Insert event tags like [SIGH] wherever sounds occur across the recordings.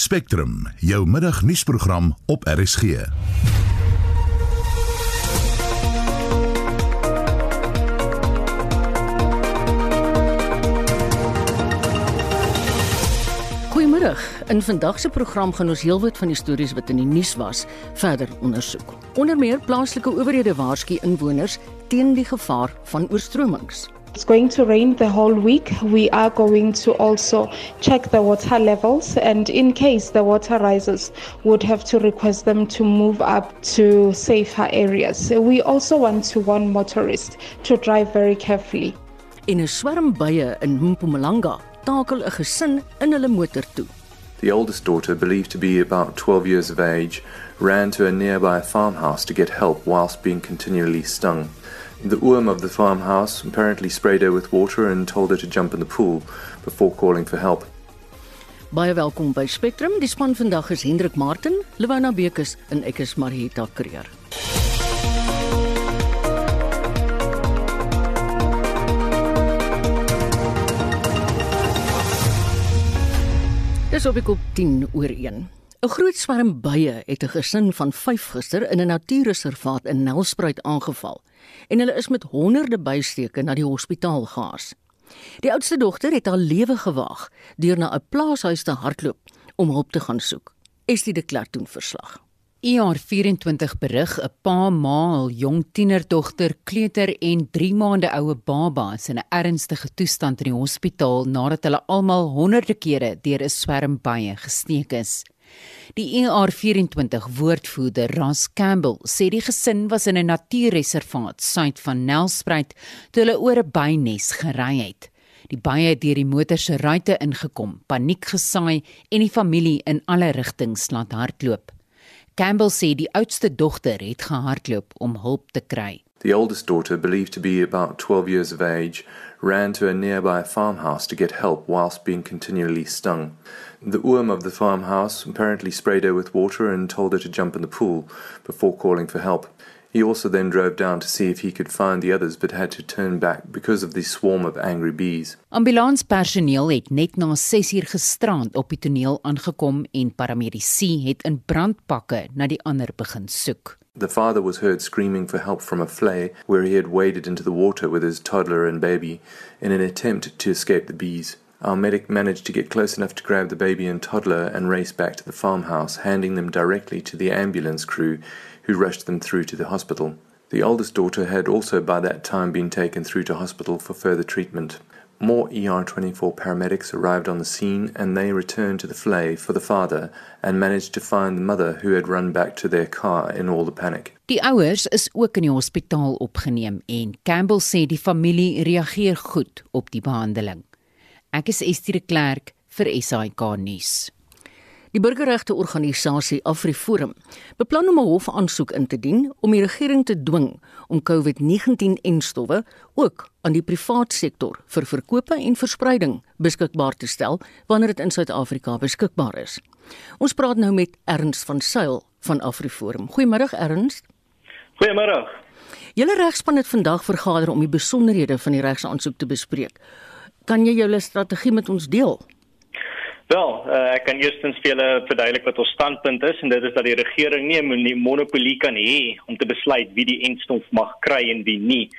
Spectrum, jou middagnuusprogram op RSG. Goeiemôre. In vandag se program gaan ons heelwat van die stories wat in die nuus was verder ondersoek. Onder meer plaaslike owerhede waarsku inwoners teen die gevaar van oorstromings. It's going to rain the whole week. We are going to also check the water levels, and in case the water rises, would have to request them to move up to safer areas. We also want to warn motorists to drive very carefully. En 'n swerm bye in Mpumalanga takel 'n gesin in hulle motor toe. The oldest daughter, believed to be about 12 years of age, ran to a nearby farmhouse to get help whilst being continually stung. The oom of the farmhouse apparently sprayed her with water and told her to jump in the pool before calling for help. Baie welkom by Spectrum. Die span vandag is Hendrik Martin, Lewona Bekes en ek is Marita Kreer. Dis op ek op 10 oor 1. 'n Groot swerm bye het 'n gesin van 5 gister in 'n natuurreservaat in Nelspruit aangeval en hulle is met honderde bysteke na die hospitaal gehaas. Die oudste dogter het haar lewe gewaag deur na 'n plaashuis te hardloop om hulp te gaan soek. Estie de Klerk doen verslag. ER24 berig 'n pa ma hul jong tienerdogter kleuter en 3 maande oue baba is in 'n ernstige toestand in die hospitaal nadat hulle almal honderde kere deur 'n swerm bye gesteek is. Die ER24 woordvoerder Ras Campbell sê die gesin was in 'n natuurreservaat suid van Nelspruit toe hulle oor 'n bynes gery het. Die bye het deur die motor se ruitte ingekom, paniek gesaai en die familie in alle rigtings laat hardloop. Campbell sê die oudste dogter het gehardloop om hulp te kry. The oldest daughter, believed to be about 12 years of age, ran to a nearby farmhouse to get help whilst being continually stung. The oom of the farmhouse apparently sprayed her with water and told her to jump in the pool before calling for help. He also then drove down to see if he could find the others but had to turn back because of the swarm of angry bees. Ambulanspersoneel het net na 6uur gisterand op die toneel aangekom en paramedici het in brandpakke na die ander begin soek. The father was heard screaming for help from a flay where he had waded into the water with his toddler and baby in an attempt to escape the bees. Our medic managed to get close enough to grab the baby and toddler and race back to the farmhouse, handing them directly to the ambulance crew who rushed them through to the hospital. The oldest daughter had also by that time been taken through to hospital for further treatment. More ER24 paramedics arrived on the scene and they returned to the flay for the father and managed to find the mother who had run back to their car in all the panic. Die ouers is ook in die hospitaal opgeneem en Campbell sê die familie reageer goed op die behandeling. Ek is Estie de Klerk vir SAK nuus. Die burgerregte organisasie AfriForum beplan om 'n hofaansoek in te dien om die regering te dwing om COVID-19-enstowwe ook aan die privaat sektor vir verkope en verspreiding beskikbaar te stel wanneer dit in Suid-Afrika beskikbaar is. Ons praat nou met Ernst van Sail van AfriForum. Goeiemôre Ernst. Goeiemôre. Julle regspan het vandag vergader om die besonderhede van die regsaansoek te bespreek. Kan jy julle strategie met ons deel? Wel, uh, ek kan eerstens vir julle verduidelik wat ons standpunt is en dit is dat die regering nie 'n monopolie kan hê om te besluit wie die enstof mag kry en wie nie.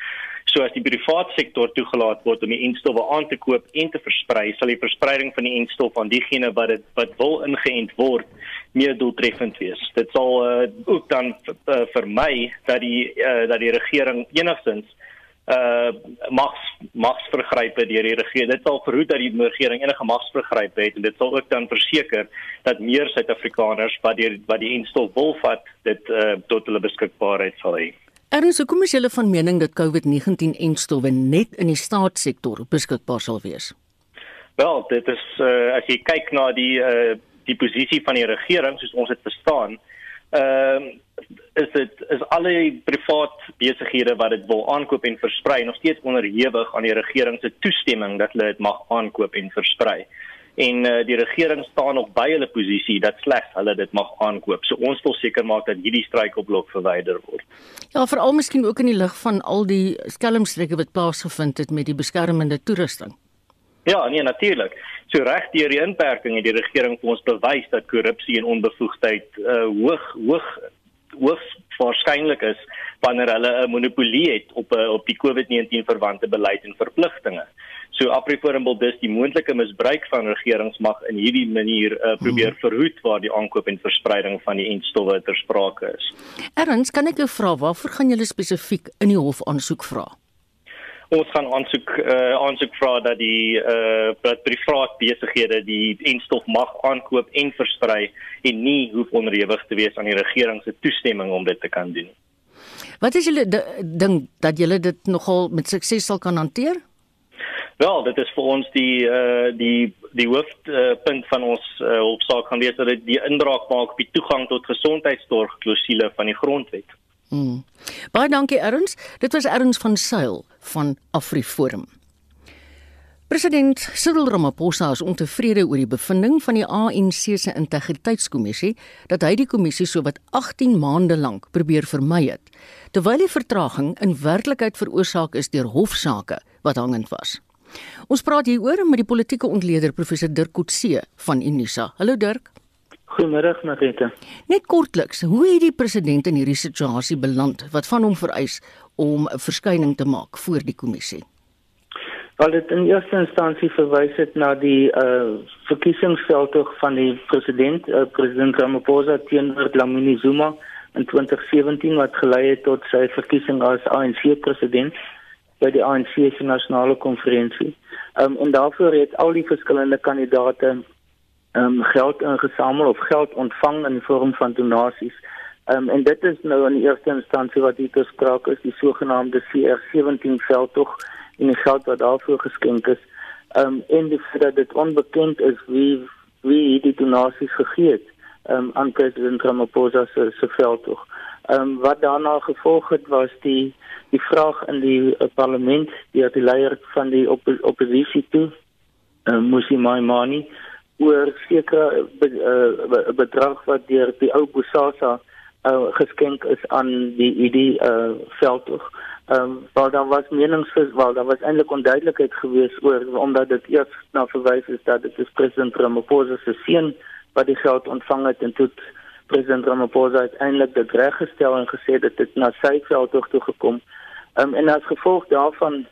So as die private sektor toegelaat word om die enstowwe aan te koop en te versprei, sal die verspreiding van die enstof aan diegene wat dit wat wil ingeënt word meer doeltreffend wees. Dit sal uh, ook dan uh, vermy dat die uh, dat die regering enigstens uh mags magsvergrype deur die regering. Dit sal verhoed dat die regering enige magsvergrype het en dit sal ook dan verseker dat meer Suid-Afrikaners wat deur wat die enstof wil vat, dit uh tot hulle beskikbaarheid sal hê. Erns, hoekom is julle van mening dat COVID-19 enstowwe net in die staatssektor beskikbaar sal wees? Wel, dit is uh as jy kyk na die uh die posisie van die regering soos ons dit verstaan, ehm uh, is dit is alle privaat besighede wat dit wil aankoop en versprei nog steeds onderhewig aan die regering se toestemming dat hulle dit mag aankoop en versprei. En uh, die regering staan nog by hulle posisie dat slegs hulle dit mag aankoop. So ons wil seker maak dat hierdie struikelblok verwyder word. Ja, veral miskien ook in die lig van al die skelmstreke wat plaasgevind het met die beskermende toerusting. Ja, nee natuurlik. So reg deur die inperking het die regering vir ons bewys dat korrupsie en onbevoegdheid uh, hoog hoog hoog waarskynlik is wanneer hulle 'n monopolie het op 'n uh, op die COVID-19 verwante beleid en verpligtinge. So Afriforum wil dus die moontlike misbruik van regeringsmag in hierdie manier uh, probeer hmm. verhoed waar die aankoop en verspreiding van die entstowwe ter sprake is. Erns, kan ek jou vra waarvoor gaan julle spesifiek in die hof aansoek vra? Ons gaan aansoek uh, aansoek vra dat die uh, dat privaat besighede die entstof mag aankoop en versprei en nie hoef onderhewig te wees aan die regering se toestemming om dit te kan doen. Wat is julle ding dat julle dit nogal met sukses sal kan hanteer? Wel, dit is vir ons die uh die die hoofpunt uh, van ons uh, opsaak gaan wees dat dit die indraak maak op die toegang tot gesondheidsorg klousule van die grondwet. Mm. Baie dankie Erns. Dit was Erns van Sail van AfriForum. President Cyril Ramaphosa is ontevrede oor die bevinding van die ANC se integriteitskommissie dat hy die kommissie sowat 18 maande lank probeer vermy het, terwyl die vertraging in werklikheid veroorsaak is deur hofsaake wat hangend was. Ons praat hieroor met die politieke ontleder professor Dirk Coetzee van Unisa. Hallo Dirk. Goeiemiddag Marita. Net kortliks, hoe het die president in hierdie situasie beland wat van hom vereis om 'n verskyning te maak voor die kommissie? Wel dit in eerste instansie verwys dit na die uh verkiesingsveldtog van die president, uh, president Ramaphosa teenoor Dlamini Zuma in 2017 wat gelei het tot sy verkiesing as ANC president by die ANC se nasionale konferensie. Um, en daarvoor het al die verskillende kandidate um, geld ingesamel of geld ontvang in vorm van donasies. Um, en dit is nou in eerste instansie wat hier gespreek is, die sogenaamde CR17 veldtog en die geld wat daarvoor geskenk is. Um, en die feit dat dit onbekend is wie wie die donasies gegee het um, aan president Ramaphosa se se veldtog. Um, wat daarna gevolg het was die die vraag in die uh, parlement deur die leier van die op, oppositie toe uh, Musi Maimani oor sekere be, uh, bedrag wat deur die ou Bosasa uh, geskenk is aan die ID uh, veldtog. Ehm um, waar daar was meningsverskil, daar was eintlik onduidelikheid geweest oor omdat dit eers na verwys is dat dit is president Ramaphosa se seun wat die geld ontvang het en toe president Ramaphosa uiteindelik dit reggestel en gesê dat dit na sy veldtog toe gekom het Um, en as gevolg daarvan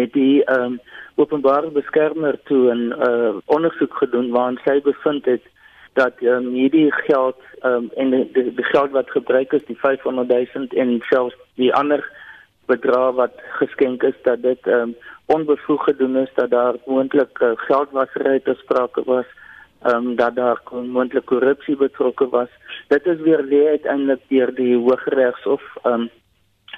het die um, openbare beskermer toe 'n uh, ondersoek gedoen waarin sy bevind het dat um, hierdie geld um, en die, die, die geld wat gebruik is die 500 000 en selfs die ander bedrag wat geskenk is dat dit um, onbevoeg gedoen is dat daar moontlik uh, geldwasery te sprake was um, dat daar moontlik korrupsie betrokke was. Dit is weer lê uiteindelik deur die Hooggeregshof um,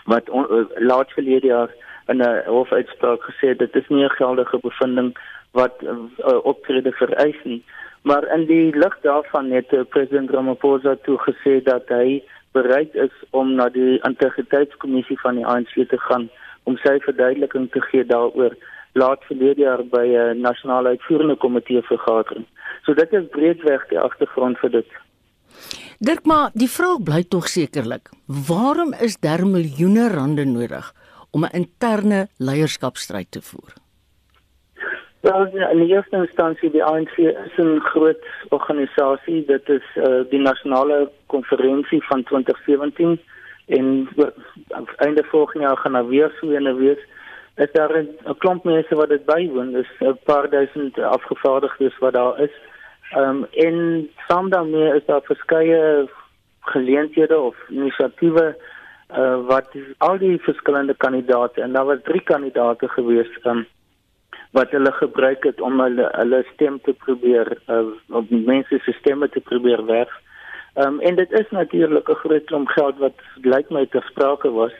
wat on, uh, laat verlede jaar in 'n hofuitspraak gesê dit is nie 'n geldige bevinding wat uh, optrede vereis nie. Maar in die lig daarvan het uh, president Ramaphosa toe gesê dat hy bereid is om na die integriteitskommissie van die ANC te gaan om sy verduideliking te gee daaroor. Laat verlede jaar by 'n uh, nasionale uitvoerende komitee vergadering. So dit is breedweg die agtergrond vir dit. Dirk maar die vraag bly tog sekerlik. Waarom is daar miljoene rande nodig om 'n interne leierskapstryd te voer? Wel, in die eerste instansie die ANC is 'n groot organisasie. Dit is uh, die nasionale konferensie van 2017 en einde volgende jaar gaan daar weer so 'n wees. Is daar 'n klomp mense wat dit bywoon. Dis 'n paar duisend afgevaardigdes wat daar is. Ehm um, en saam daarmee is daar verskeie geleenthede of inisiatiewe uh, wat al die verskillende kandidate en daar was drie kandidate gewees um, wat hulle gebruik het om hulle hulle stem te probeer uh, op mense se stemme te probeer werf. Ehm um, en dit is natuurlik 'n groot klomp geld wat lyk my ter sprake was.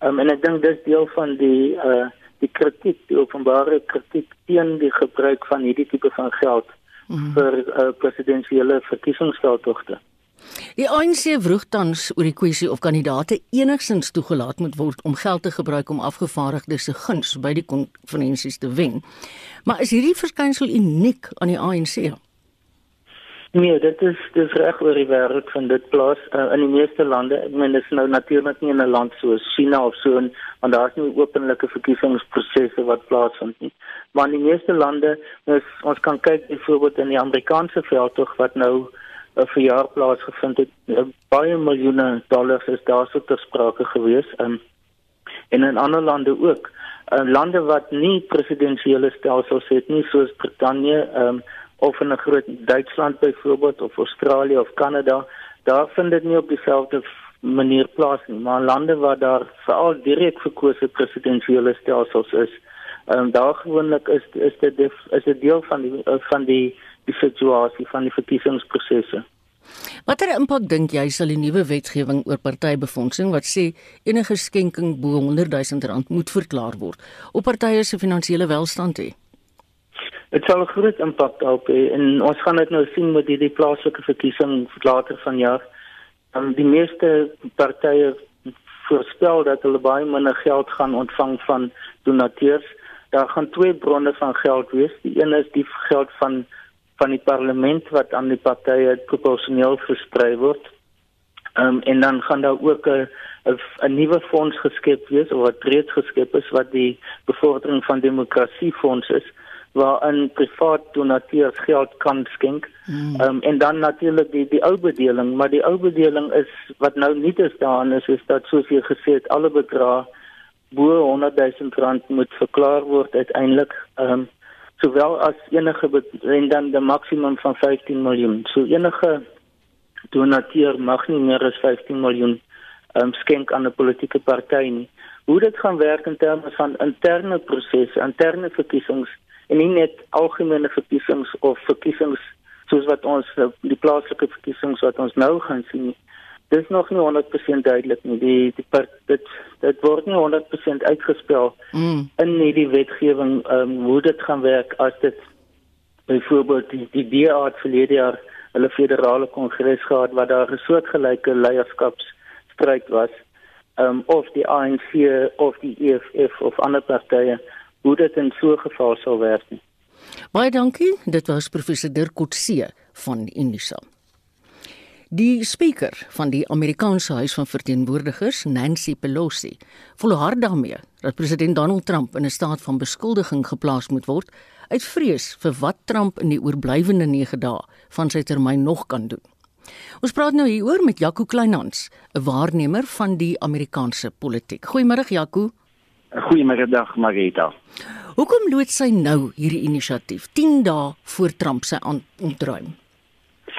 Ehm um, en ek dink dis deel van die uh die kritiek, die openbare kritiek teen die gebruik van hierdie tipe van geld mm. vir uh, presidensiële verkiesingsveldtogte. Die ANC vroeg tans oor die kwessie of kandidaate enigstens toegelaat moet word om geld te gebruik om afgevaardigdes se guns by die konferensies te wen. Maar is hierdie verskynsel uniek aan die ANC? Nee, dit is dis reg oor die wêreld van dit plaas uh, in die meeste lande. Ek meen dis nou natuurlik nie in 'n land soos China of so en want daar's nie openlike verkiesingsprosesse wat plaasvind nie. Maar in die meeste lande, ons ons kan kyk byvoorbeeld in die Amerikaanse veldtog wat nou 'n verjaar plaasgevind het. Uh, baie miljoene dollars is daarso ter sprake gewees um, en in ander lande ook. Uh, lande wat nie presidensiële stelsels het nie soos Brittanje, um, of in 'n groot Duitsland byvoorbeeld of Australië of Kanada, daar vind dit nie op dieselfde manier plaas nie, maar in lande waar daar veral direk verkose presidensiële stelsels is, ehm um, daar gewoonlik is is dit is 'n deel van die van die die situasie van die verkiesingsprosesse. Watter impak dink jy sal die nuwe wetgewing oor partybefondsing wat sê enige skenking bo 100 000 rand moet verklaar word op partye se finansiële welstand hê? Dit sal 'n groot impak daarop hê en ons gaan dit nou sien met hierdie plaaslike verkiesing later vanjaar. Dan um, die meeste partye voorspel dat hulle baie minder geld gaan ontvang van donateurs. Daar gaan twee bronne van geld wees. Die een is die geld van van die parlement wat aan die partye proporsioneel versprei word. Ehm um, en dan gaan daar ook 'n 'n nuwe fonds geskep wees of wat reeds geskep is wat die bevordering van demokrasie fonds is waarin privaat donateurs geld kan skenk. Hmm. Um, en dan natuurlik die die ou bedeling, maar die ou bedeling is wat nou nie te staan is is dat soos jy gesê het alle bedrae bo 100 000 rand moet verklaar word uiteindelik. Ehm um, sowel as enige en dan die maksimum van 15 miljoen. So enige donateur mag nie meer as 15 miljoen um, skenk aan 'n politieke party nie. Hoe dit gaan werk in terme van interne prosesse, interne verkiesings en nie net algemene verkiesings of verkiesings soos wat ons eh, die plaaslike verkiesings wat ons nou gaan sien. Dis nog nie 100% duidelik nie. Die die part, dit dit word nie 100% uitgespel mm. in hierdie wetgewing um, hoe dit gaan werk as dit byvoorbeeld die die DA het verlede jaar hulle federale kongres gehad waar daar 'n soortgelyke leierskapsstryd was um, of die ANC of die EFF of ander partye hoe dit in so 'n geval sal werk nie. Baie dankie. Dit was professor Dirk Coetzee van Unisa. Die spreker van die Amerikaanse Huis van Verteenwoordigers, Nancy Pelosi, volhard daarmee dat president Donald Trump in 'n staat van beskuldiging geplaas moet word uit vrees vir wat Trump in die oorblywende 9 dae van sy termyn nog kan doen. Ons praat nou hieroor met Jaco Kleinhans, 'n waarnemer van die Amerikaanse politiek. Goeiemôre Jaco. Goeiemôre dag Marita. Hoekom loods sy nou hierdie inisiatief 10 dae voor Trump se ontruim?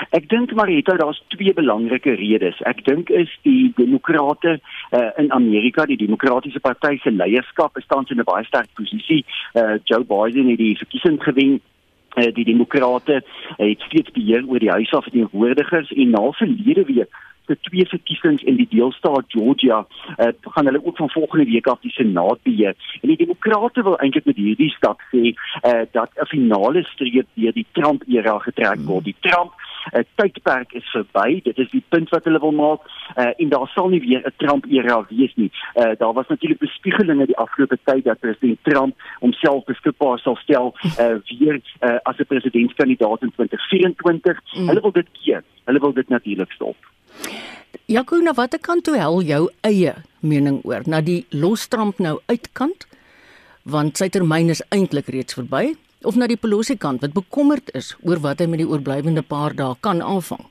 Ek dink Marita, daar's twee belangrike redes. Ek dink is die demokrate uh, in Amerika, die demokratiese party se leierskap staan in 'n baie sterk posisie. Uh, Joe Biden het die verkiesing gewen uh, die demokrate het steeds beheer oor die huis van verteenwoordigers en na verlede week se twee verkiesings in die deelstaat Georgia uh, gaan hulle ook van volgende week af die senaat beheer. En die demokrate wil eintlik met hierdie stap sê uh, dat 'n finale streep deur die Trump era getrek word. Die Trump uh, tydperk is verby. Dit is die punt wat hulle wil maak. Uh, en daar sal nie weer 'n Trump era wees nie. Uh, daar was natuurlik bespiegelinge die afgelope tyd dat president Trump homself beskikbaar sal stel uh, weer uh, as 'n presidentskandidaat in 2024. Mm. Hulle wil dit keer. Hulle wil dit natuurlik stop. Jaco, na watter kant toe hel jou eie mening oor? Na die lostramp nou uitkant? Want sy termyn is eintlik reeds verby of na die Pelosi kant wat bekommerd is oor wat hy met die oorblywende paar dae kan aanvang?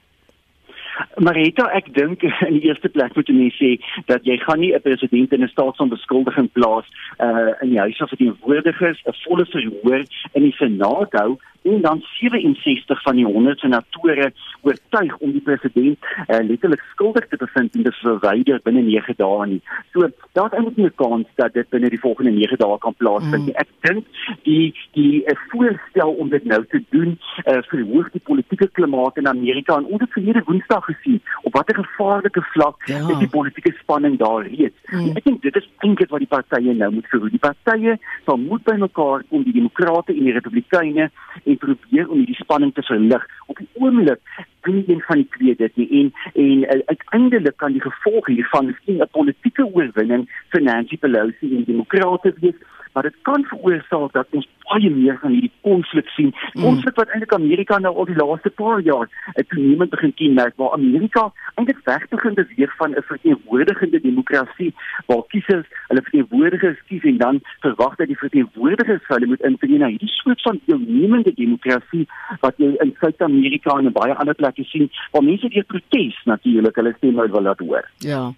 Marita, ek dink [LAUGHS] in die eerste plek moet jy sê dat jy gaan nie 'n president in 'n staat van beskuldiging plaas uh in die huis van verteenwoordigers 'n volle verhoor in die senaat hou en dan 67 van die 100 senatore oortuig om die president uh, letterlik skuldig te bevind en dit verwyder binne 9 dae nie. So daar's eintlik nie 'n kans dat dit binne die volgende 9 dae kan plaasvind nie. Mm. Ek dink die die uh, voorstel om dit nou te doen uh, verhoog die politieke klimaat in Amerika en ons het verlede Woensdag gesien op watter gevaarlike vlak ja. is die politieke spanning daar reeds. Mm. Ek dink dit is eintlik wat die partye nou moet verhoed. Die partye sal moet by mekaar kom die demokrate en die republikeine en probeer om hierdie spanning te verlig. Op die oomblik doen een van die twee dit nie en en uh, uiteindelik kan die gevolg hiervan miskien 'n politieke oorwinning vir Nancy Pelosi en die demokrate wees maar dit kan veroorsaak dat ons baie meer van hierdie konflik sien. Mm. Konflik wat eintlik Amerika nou al die laaste paar jaar toenemend begin kenmerk waar Amerika eintlik wegbegin beweeg van 'n verteenwoordigende demokrasie waar kiesers hulle verteenwoordigers kies en dan verwag dat die verteenwoordigers hulle moet intree na hierdie soort van deelnemende demokrasie wat jy in Suid-Amerika en in baie ander plekke sien waar mense deur protes natuurlik hulle stem uit wil laat hoor. Ja.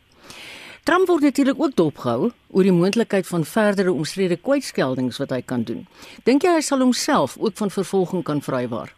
Trump word natuurlik ook dopgehou oor die moontlikheid van verdere omstrede kwytskeldings wat hy kan doen. Dink jy hy sal homself ook van vervolging kan vrywaar?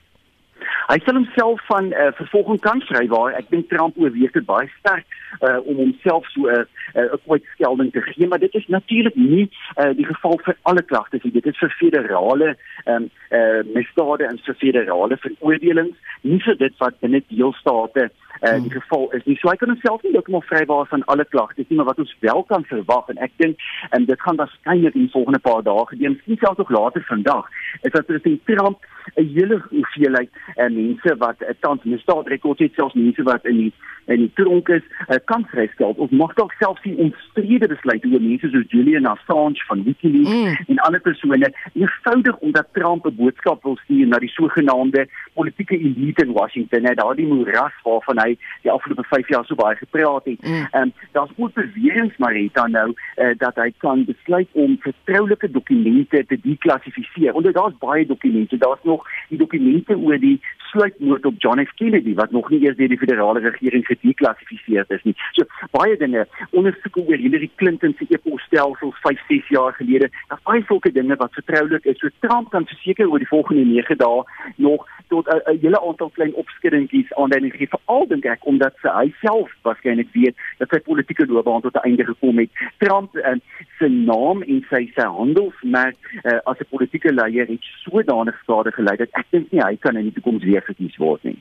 Hy sal homself van uh, vervolging kan vrywaar. Ek dink Trump oorweeg dit baie sterk uh, om homself so 'n uh, uh, kwytskelding te gee, maar dit is natuurlik nie uh, die geval vir alle klagtes nie. Dit is vir federale um, uh, misdade en vir federale veroordelings, nie vir dit wat binne deelstate uh, die geval is nie. So hy kan homself nie heeltemal vrywaar van alle klagtes nie, maar wat ons wel kan verwag en ek dink en dit gaan waarskynlik in die volgende paar dae gebeur, miskien selfs nog later vandag, is dat president Trump 'n hele hoeveelheid uh, mense wat 'n uh, tans misdaadrekords het, selfs mense wat in die in die tronk is, uh, kan vrystel of mag dalk selfs die omstrede besluit oor mense soos Julian Assange van WikiLeaks mm. en ander persone, eenvoudig omdat Trump 'n boodskap wil stuur na die sogenaamde politieke elite in Washington, net daardie moeras waarvan hy die afgelope 5 jaar so baie gepraat het. Ehm mm. um, daar's ook beweringe dan nou uh, dat hy kan besluit om vertroulike dokumente te deklassifiseer. Onder daar's baie dokumente, daar's nog die dokumente oor die sluitmoord op John F Kennedy wat nog nie eers deur die federale regering gedeklassifiseer is nie. So baie dinge, ondersoeke oor Hillary Clinton se e-posstelsels 5, 6 jaar gelede, daar's baie sulke dinge wat vertroulik is. So Trump kan verseker oor die volgende 9 dae nog tot 'n hele aantal klein opskuddingkies aanduiding gee veral dink ek omdat sy hy self waarskynlik weet dat sy politieke loopbaan tot 'n einde gekom het. Trump uh, se naam en sy sy handelsmerk uh, as 'n politieke leier het sodanig skade gelei dat ek dink nie hy kan in die toekoms weer gekies word nie.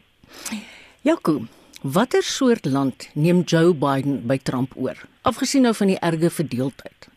Jaco, watter soort land neem Joe Biden by Trump oor? Afgesien nou van die erge verdeeldheid.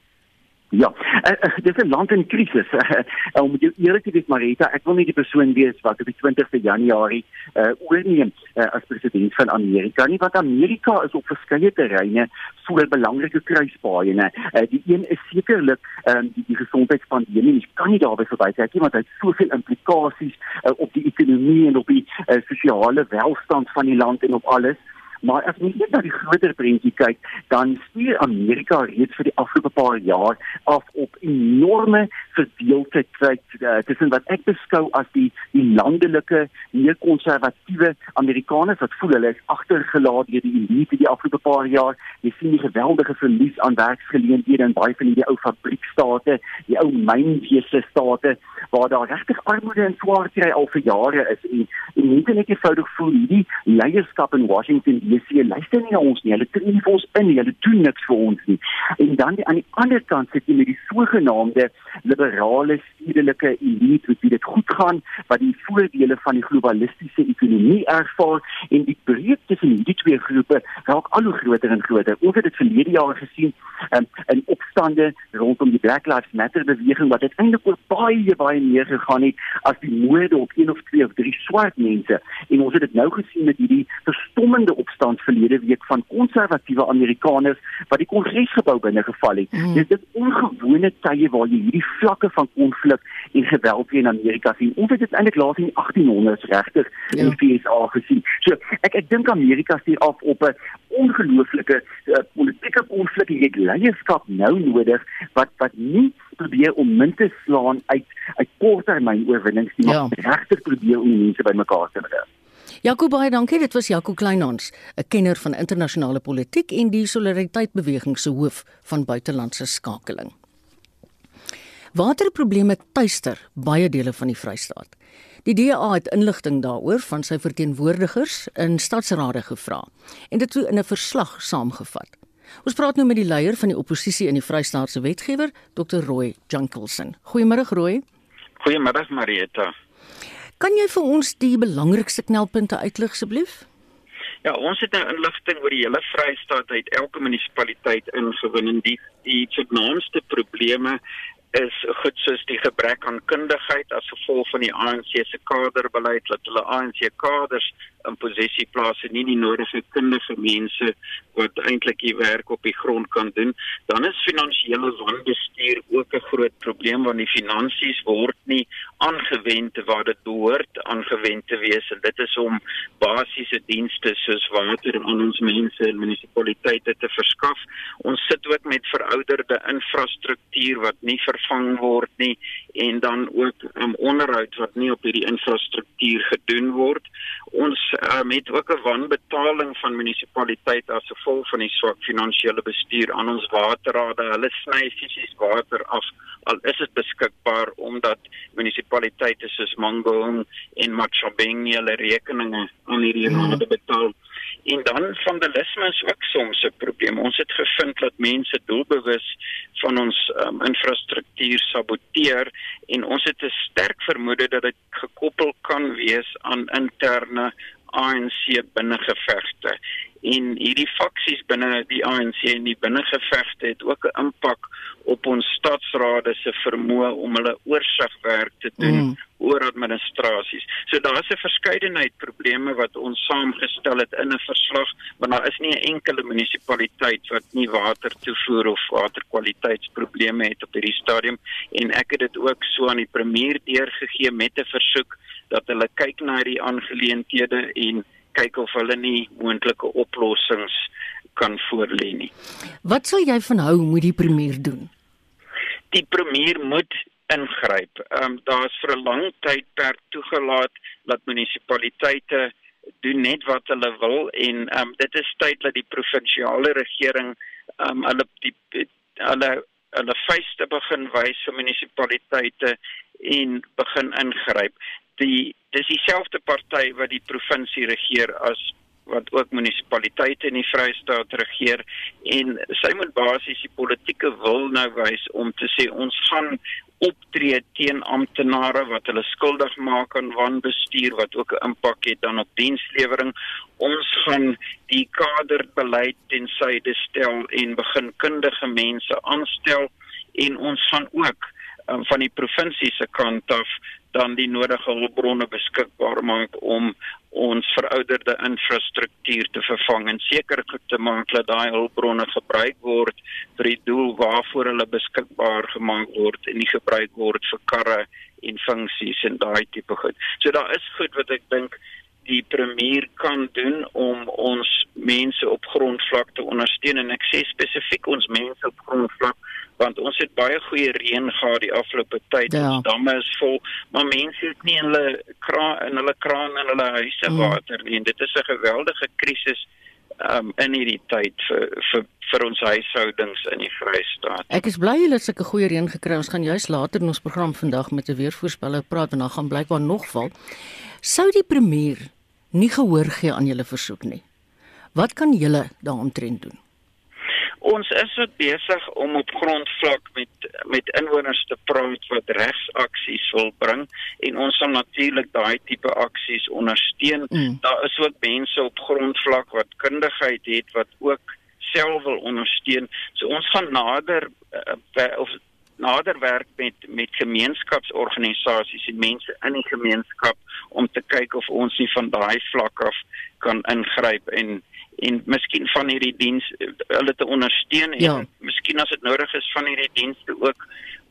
Ja, uh, uh, dit is 'n land in krisis. Uh, [LAUGHS] om jou eerlik te wees Marita, ek wil nie die persoon wees wat op die 20ste Januarie uh, oorneem uh, as president van Amerika nie, want Amerika is op verskeie terreine so 'n belangrike kruispaaie, né? Uh, die een is sekerlik um, die, die gesondheidspandemie. Jy kan nie daarby verbykyk nie want hy het soveel implikasies uh, op die ekonomie en op die uh, sosiale welstand van die land en op alles. Maar as mens net na die groter prentjie kyk, dan stuur Amerika reeds vir die afgelope paar jaar af op enorme verdeeldheid uh, tussen wat ek beskou as die die landelike meer konservatiewe Amerikaners wat voel hulle is agtergelaat deur die elite die afgelope paar jaar. Jy sien die geweldige verlies aan werksgeleenthede in baie van hierdie ou fabriekstate, die ou mynwese state waar daar regtig armoede en swaar kry al vir jare is en en mense net eenvoudig voel hierdie leierskap in Washington DC luister nie na ons nie. Hulle tree nie vir ons in nie. Hulle doen niks vir ons nie. En dan die, aan die ander kant sit jy met die sogenaamde liberale stedelike elite wat dit goed gaan, wat die voordele van die globalistiese ekonomie ervaar en die breuk tussen hierdie twee groepe raak al hoe groter en groter. Ons het dit verlede jaar gesien um, in opstande rondom die Black Lives Matter beweging wat uiteindelik oor baie baie meer gegaan het as die moorde op een of twee of drie swart mense. En ons het dit nou gesien met hierdie verstommende opstand verlede week van konservatiewe Amerikaners wat die Kongresgebou binne geval het. Mm. Dit is ongewone tye waar jy hierdie vlakke van konflik en geweld in Amerika sien. Ons het dit eintlik laas in die 1800s regtig ja. in die VSA gesien. So ek ek dink Amerika stuur af op 'n ongelooflike uh, politieke konflik en dit leierskap nou nodig wat wat nie probeer om min te slaan uit uit korttermyn oorwinnings nie, maar ja. regtig probeer om mense bymekaar te bring. Jaco baie dankie. Dit was Jaco Kleinhans, 'n kenner van internasionale politiek en die solidariteitsbeweging se hoof van buitelandse skakeling. Waterprobleme tuister baie dele van die Vrystaat. Die DA het inligting daaroor van sy verteenwoordigers in stadsrade gevra en dit toe in 'n verslag saamgevat. Ons praat nou met die leier van die oppositie in die Vrystaatse wetgewer, Dr. Roy Jankelsen. Goeiemôre Roy. Goeiemôre Marieta. Kan jy vir ons die belangrikste knelpunte uitlig asseblief? Ja, ons het nou inligting oor die hele Vrystaat uit elke munisipaliteit ingewin en die die vernaamste probleme is goed soos die gebrek aan kundigheid as gevolg van die ANC se kaderbeleid dat hulle ANC kaders in possessie plaas en nie die nodige kundige mense wat eintlik die werk op die grond kan doen, dan is finansiële wanbestuur ook 'n groot probleem want die finansies word nie aangewend waar dit behoort aangewend te wees en dit is om basiese dienste soos water aan ons mense en munisipaliteite te verskaf. Ons sit ook met verouderde infrastruktuur wat nie vervang word nie en dan ook um, onderhoud wat nie op hierdie infrastruktuur gedoen word. Ons um, het ook 'n wanbetaling van munisipaliteite as gevolg van die swak finansiële bestuur aan ons waterrade. Hulle sny fisies water af al is dit beskikbaar omdat munisipaliteite soos Mangaung en Machobeng hulle rekeninge aan hierdie rade betaal. En dan vandalisme is ook soms 'n probleem. Ons het gevind dat mense doelbewus van ons um, infrastruktuur saboteer en ons het 'n sterk vermoede dat dit gekoppel kan wees aan interne ANC binnengevegte en hierdie faksies binne die ANC en die binnengevegte het ook 'n impak op ons stadsrade se vermoë om hulle oorsigwerk te doen mm. oor administrasies. So daar is 'n verskeidenheid probleme wat ons saamgestel het in 'n verslag, want daar is nie 'n enkele munisipaliteit wat nie water toevoer of waterkwaliteitsprobleme het op hierdie stadium en ek het dit ook so aan die premier deurgegee met 'n versoek dat hulle kyk na hierdie aangeleenthede en kyk of hulle nie moontlike oplossings kan voorlê nie. Wat sal jy van hou moet die premier doen? Die premier moet ingryp. Ehm um, daar's vir 'n lang tyd per toegelaat dat munisipaliteite doen net wat hulle wil en ehm um, dit is tyd dat die provinsiale regering ehm um, hulle die hulle hulle feeste begin wys vir munisipaliteite en begin ingryp die dis dieselfde party wat die provinsie regeer as wat ook munisipaliteite in die Vrystaat regeer en sy moet basies die politieke wil nou wys om te sê ons gaan optree teen amptenare wat hulle skuldig maak aan wanbestuur wat ook 'n impak het dan op dienslewering. Ons gaan die kaderbeleid ten syde stel en begin kundige mense aanstel en ons gaan ook um, van die provinsie se kant af dan die nodige hulpbronne beskikbaar maak om ons verouderde infrastruktuur te vervang en seker te maak dat daai hulpbronne gebruik word vir die doel waarvoor hulle beskikbaar gemaak word en nie gebruik word vir karre en funksies en daai tipe goed. So daar is goed wat ek dink die premier kan doen om ons mense op grondvlak te ondersteun en ek sê spesifiek ons mense op grondvlak want ons het baie goeie reën gehad die afgelope tyd. Ja. Ons damme is vol, maar mense het nie in hulle kraan in hulle kraan en hulle huise mm. water nie. En dit is 'n geweldige krisis um, in hierdie tyd vir vir vir ons huishoudings in die Vrystaat. Ek is bly julle het sulke goeie reën gekry. Ons gaan juis later in ons program vandag met 'n weervoorspeller praat en dan gaan blykbaar nog val. Sou die premier nie gehoor gee aan julle versoek nie? Wat kan julle daaroor doen? Ons is besig om op grondvlak met met inwoners te praat wat regsaksies wil bring en ons sal natuurlik daai tipe aksies ondersteun. Mm. Daar is ook mense op grondvlak wat kundigheid het wat ook self wil ondersteun. So ons gaan nader uh, of nader werk met met gemeenskapsorganisasies en mense in die gemeenskap om te kyk of ons nie van daai vlak af kan ingryp en en miskien van hierdie diens hulle te ondersteun en ja. miskien as dit nodig is van hierdie dienste ook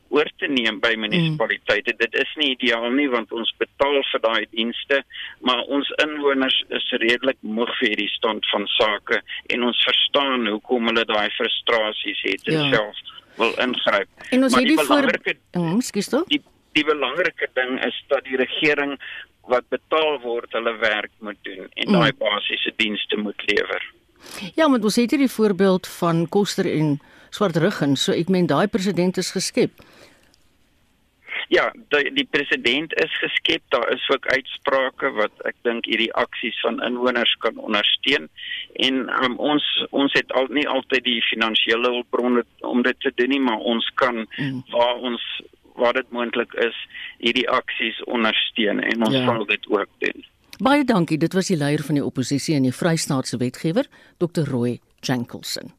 oor te neem by munisipaliteite. Mm. Dit is nie ideaal nie want ons betaal vir daai dienste, maar ons inwoners is redelik moeg vir hierdie stand van sake en ons verstaan hoekom hulle daai frustrasies het en ja. self wil ingryp. En ons maar het die belangrike mm, die, die belangrike ding is dat die regering wat betaal word hulle werk moet doen en daai mm. basiese dienste moet lewer. Ja, maar ons het hier die voorbeeld van Koster en Swartruggen, so ek meen daai president is geskep. Ja, die, die president is geskep. Daar is ook uitsprake wat ek dink hierdie aksies van inwoners kan ondersteun. En um, ons ons het al nie altyd die finansiële hulpbronne om dit te doen nie, maar ons kan mm. waar ons waar dit moontlik is hierdie aksies ondersteun en ons ja. sal dit ook doen. Baie dankie. Dit was die leier van die oppositie en die Vrystaatse wetgewer, Dr. Roy Jankelson.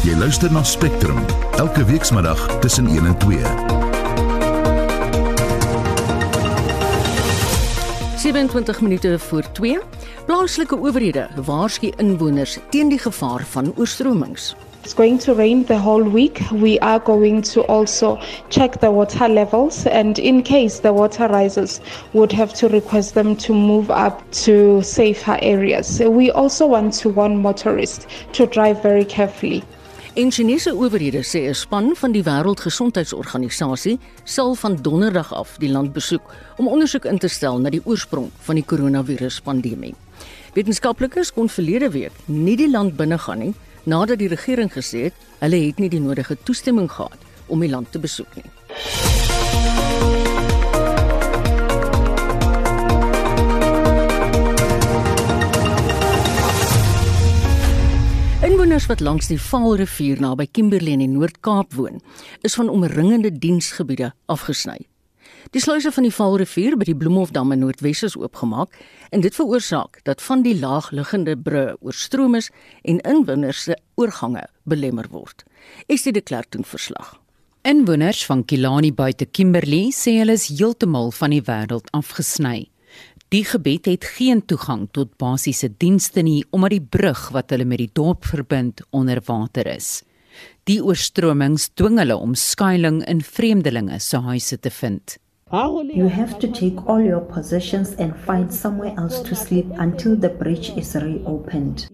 Jy luister na Spectrum elke weekmiddag tussen 1 en 2. 27 minute voor 2. Plaaslike owerhede waarsku inwoners teen die gevaar van oorstromings. It's going to rain the whole week. We are going to also check the water levels, and in case the water rises, would have to request them to move up to safer areas. We also want to warn motorists to drive very carefully. En Chinese owerhede sê 'n span van die Wêreldgesondheidsorganisasie sal van donderdag af die land besoek om ondersoek in te stel na die oorsprong van die koronaviruspandemie. Wetenskaplikes kon verlede week nie die land binnegaan nie nadat die regering gesê het hulle het nie die nodige toestemming gehad om die land te besoek nie. Wat langs die Vaalrivier naby Kimberley in die Noord-Kaap woon, is van omringende diensgebiede afgesny. Die sluise van die Vaalrivier by die Bloemhofdam in Noordwes is oopgemaak en dit veroorsaak dat van die laagliggende brûe oorstroom is en inwoners se oorgange belemmer word. Estie de Klerk doen verslag. Inwoners van Kilani buite Kimberley sê hulle is heeltemal van die wêreld afgesny. Die gebied het geen toegang tot basiese dienste nie omdat die brug wat hulle met die dorp verbind onder water is. Die oorstromings dwing hulle om skuilings in vreemdelinge se huise te vind. You have to take all your possessions and find somewhere else to sleep until the bridge is reopened.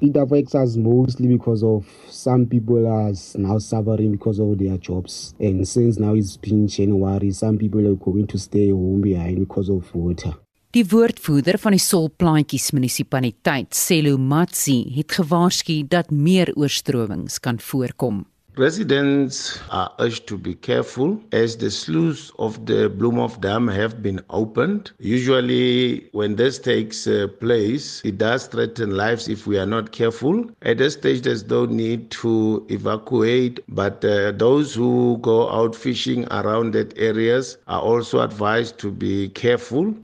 It affects us mostly because of some people are now suffering because of their jobs. And since now it's been January, some people are going to stay home behind because of water. Die woordvoerder van die Solplaatjies munisipaliteit, Selo Matsi, het gewaarsku dat meer oorstromings kan voorkom. Residents are urged to be careful as the sluices of the Bloemhof Dam have been opened. Usually, when this takes uh, place, it does threaten lives if we are not careful. At this stage, there's no need to evacuate, but uh, those who go out fishing around that areas are also advised to be careful.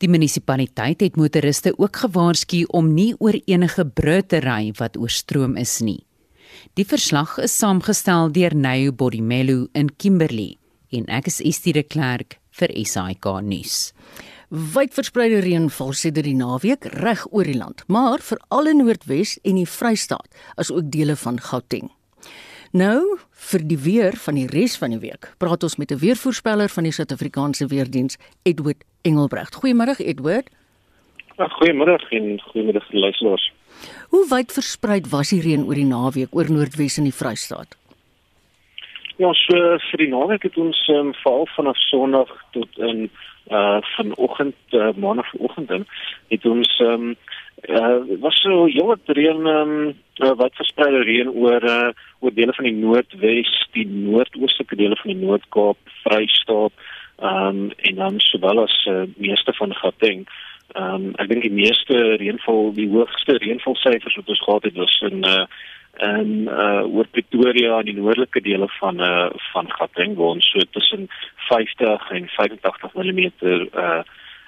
Die munisipaliteit het motoriste ook gewaarsku om nie oor enige brûe te ry wat oorstroom is nie. Die verslag is saamgestel deur Neu Bodimelu in Kimberley en ek is Estie de Klerk vir SAK nuus. Wyd verspreide reën val sedert die naweek reg oor die land, maar veral in Noordwes en die Vrystaat, asook dele van Gauteng. Nou, vir die weer van die res van die week, praat ons met 'n weervoorspeller van die Suid-Afrikaanse Weerdiens, Edward Engelbrecht. Goeiemôre Edward. Goeiemôre en goeiemôre luisteraars. Hoe wyd versprei was die reën oor die naweek oor Noordwes en die Vrystaat? Ja, so vir die naweek het ons um, veral vanaf Sondag tot in uh vanoggend uh, maandagooggend dan het ons um uh was so heelwat reën um uh, wat verspreide reën oor uh oor dele van die Noordwes, die noordoostelike dele van die Noord-Kaap, Vrystaat, um en dan sowel as uh, meeste van Gauteng. Ehm um, ek dink die meeste reënval, die hoogste reënvalsyfers wat ons gehad het was in uh in uh oor Pretoria in die noordelike dele van uh van Gauteng waar ons so tussen 50 en 85 mm uh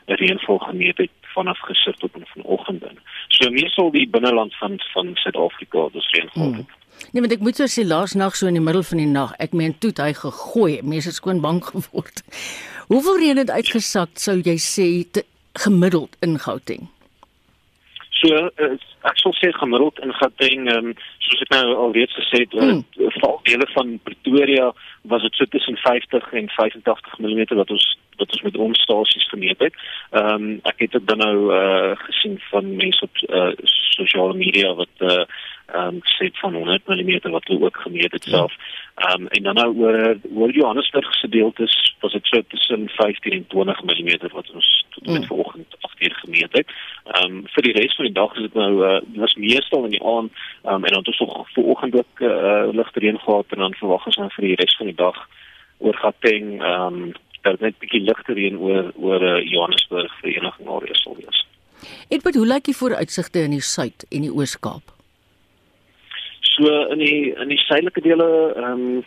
reënval gemeet het vanaf gister tot vanoggend. So meestal die binneland van van Suid-Afrika dus reënval. Hmm. Nee, want ek moet so sê laas nag so in die middel van die nag, ek meen toe hy gegooi, mense het skoon bang [LAUGHS] geword. Hoeveel reën het uitgesak sou jy sê te, gemiddeld in Gauteng? So uh, ek sou sê gemiddeld in Gauteng, um, soos ek nou al reeds gesê het, hmm. uh, val dele van Pretoria was dit so tussen 50 en 85 mm wat ons wat ons met omstasies gemeet het. Ehm um, ek het dit dan nou uh, gesien van mense op uh, sosiale media wat uh, ehm um, sê van 100 mm wat hulle ook gemeet het self. Ehm um, en dan nou oor oor Johannesburg se gedeeltes was dit so tussen 15 en 20 mm wat ons tot met mm. vanoggend 8 uur gemeet het. Ehm um, vir die res van die dag is dit nou uh, was meestal in die aand ehm um, en dan het ons nog vanoggend ook uh, ligte reën gehad en dan verwag ons dan vir die res van die dag oor Gauteng ehm um, dat net bietjie ligter reën oor oor uh, Johannesburg vir enige areas sal wees. Edward, hoe lyk die vooruitsigte in die Suid en die Oos-Kaap? So in die in die suidelike dele ehm um,